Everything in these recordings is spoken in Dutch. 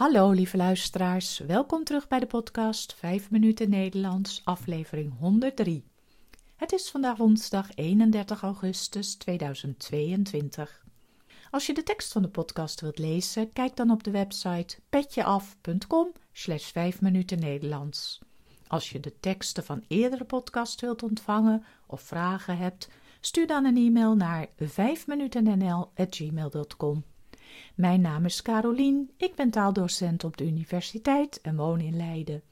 Hallo lieve luisteraars, welkom terug bij de podcast 5 minuten Nederlands, aflevering 103. Het is vandaag woensdag 31 augustus 2022. Als je de tekst van de podcast wilt lezen, kijk dan op de website petjeaf.com slash 5 minuten Nederlands. Als je de teksten van eerdere podcasts wilt ontvangen of vragen hebt, stuur dan een e-mail naar 5minutennl.gmail.com. Mijn naam is Carolien, ik ben taaldocent op de universiteit en woon in Leiden.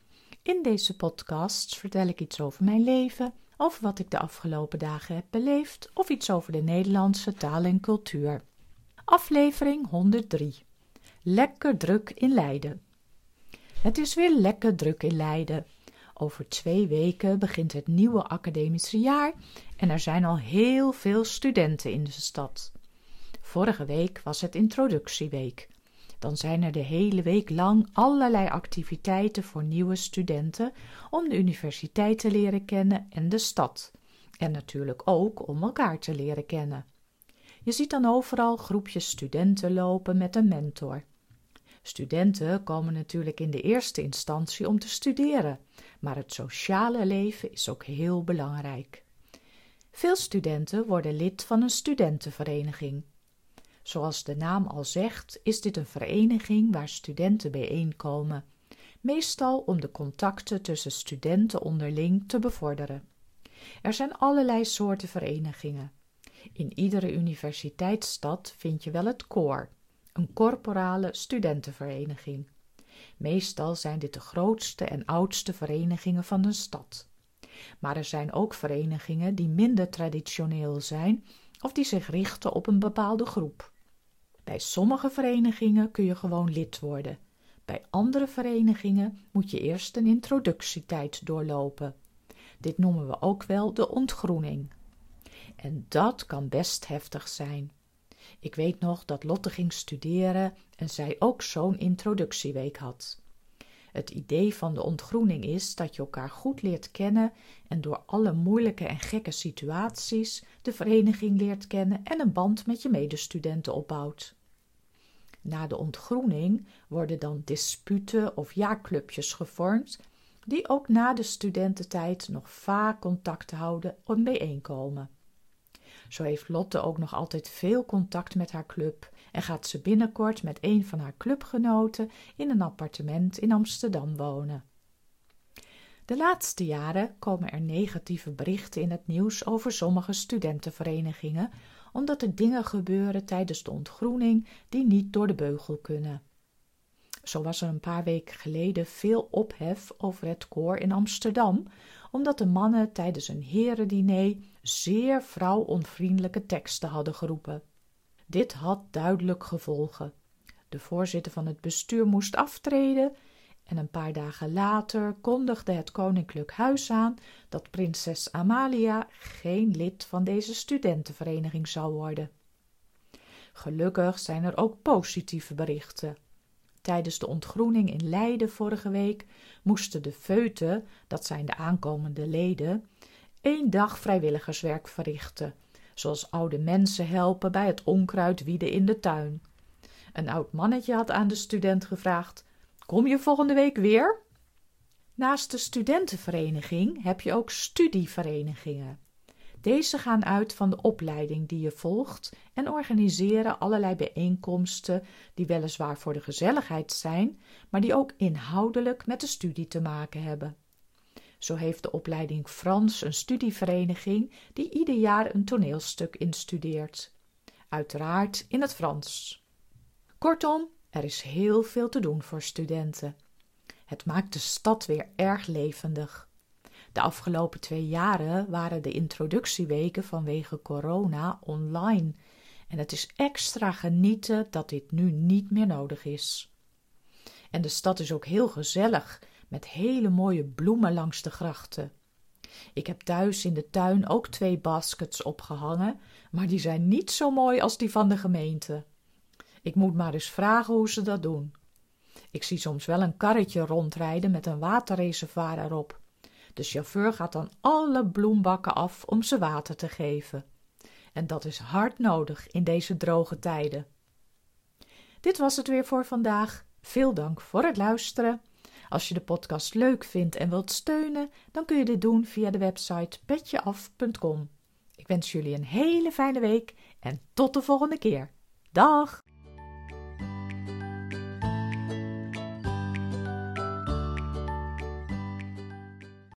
In deze podcasts vertel ik iets over mijn leven, over wat ik de afgelopen dagen heb beleefd of iets over de Nederlandse taal en cultuur. Aflevering 103. Lekker druk in Leiden. Het is weer lekker druk in Leiden. Over twee weken begint het nieuwe academische jaar en er zijn al heel veel studenten in de stad. Vorige week was het introductieweek. Dan zijn er de hele week lang allerlei activiteiten voor nieuwe studenten om de universiteit te leren kennen en de stad. En natuurlijk ook om elkaar te leren kennen. Je ziet dan overal groepjes studenten lopen met een mentor. Studenten komen natuurlijk in de eerste instantie om te studeren, maar het sociale leven is ook heel belangrijk. Veel studenten worden lid van een studentenvereniging. Zoals de naam al zegt, is dit een vereniging waar studenten bijeenkomen, meestal om de contacten tussen studenten onderling te bevorderen. Er zijn allerlei soorten verenigingen. In iedere universiteitsstad vind je wel het koor, een corporale studentenvereniging. Meestal zijn dit de grootste en oudste verenigingen van een stad. Maar er zijn ook verenigingen die minder traditioneel zijn of die zich richten op een bepaalde groep. Bij sommige verenigingen kun je gewoon lid worden. Bij andere verenigingen moet je eerst een introductietijd doorlopen. Dit noemen we ook wel de ontgroening. En dat kan best heftig zijn. Ik weet nog dat Lotte ging studeren en zij ook zo'n introductieweek had. Het idee van de ontgroening is dat je elkaar goed leert kennen en door alle moeilijke en gekke situaties de vereniging leert kennen en een band met je medestudenten opbouwt. Na de ontgroening worden dan disputen of jaarclubjes gevormd, die ook na de studententijd nog vaak contact houden en bijeenkomen. Zo heeft Lotte ook nog altijd veel contact met haar club en gaat ze binnenkort met een van haar clubgenoten in een appartement in Amsterdam wonen. De laatste jaren komen er negatieve berichten in het nieuws over sommige studentenverenigingen, omdat er dingen gebeuren tijdens de ontgroening die niet door de beugel kunnen. Zo was er een paar weken geleden veel ophef over het koor in Amsterdam, omdat de mannen tijdens een herendiner zeer vrouwonvriendelijke teksten hadden geroepen. Dit had duidelijk gevolgen. De voorzitter van het bestuur moest aftreden en een paar dagen later kondigde het Koninklijk Huis aan dat prinses Amalia geen lid van deze studentenvereniging zou worden. Gelukkig zijn er ook positieve berichten. Tijdens de ontgroening in Leiden vorige week moesten de feuten, dat zijn de aankomende leden, één dag vrijwilligerswerk verrichten, zoals oude mensen helpen bij het onkruid wieden in de tuin. Een oud mannetje had aan de student gevraagd: Kom je volgende week weer? Naast de studentenvereniging heb je ook studieverenigingen. Deze gaan uit van de opleiding die je volgt en organiseren allerlei bijeenkomsten die weliswaar voor de gezelligheid zijn, maar die ook inhoudelijk met de studie te maken hebben. Zo heeft de opleiding Frans een studievereniging die ieder jaar een toneelstuk instudeert. Uiteraard in het Frans. Kortom, er is heel veel te doen voor studenten. Het maakt de stad weer erg levendig. De afgelopen twee jaren waren de introductieweken vanwege corona online en het is extra genieten dat dit nu niet meer nodig is. En de stad is ook heel gezellig met hele mooie bloemen langs de grachten. Ik heb thuis in de tuin ook twee baskets opgehangen, maar die zijn niet zo mooi als die van de gemeente. Ik moet maar eens vragen hoe ze dat doen. Ik zie soms wel een karretje rondrijden met een waterreservoir erop. De chauffeur gaat dan alle bloembakken af om ze water te geven. En dat is hard nodig in deze droge tijden. Dit was het weer voor vandaag. Veel dank voor het luisteren. Als je de podcast leuk vindt en wilt steunen, dan kun je dit doen via de website petjeaf.com. Ik wens jullie een hele fijne week en tot de volgende keer. Dag!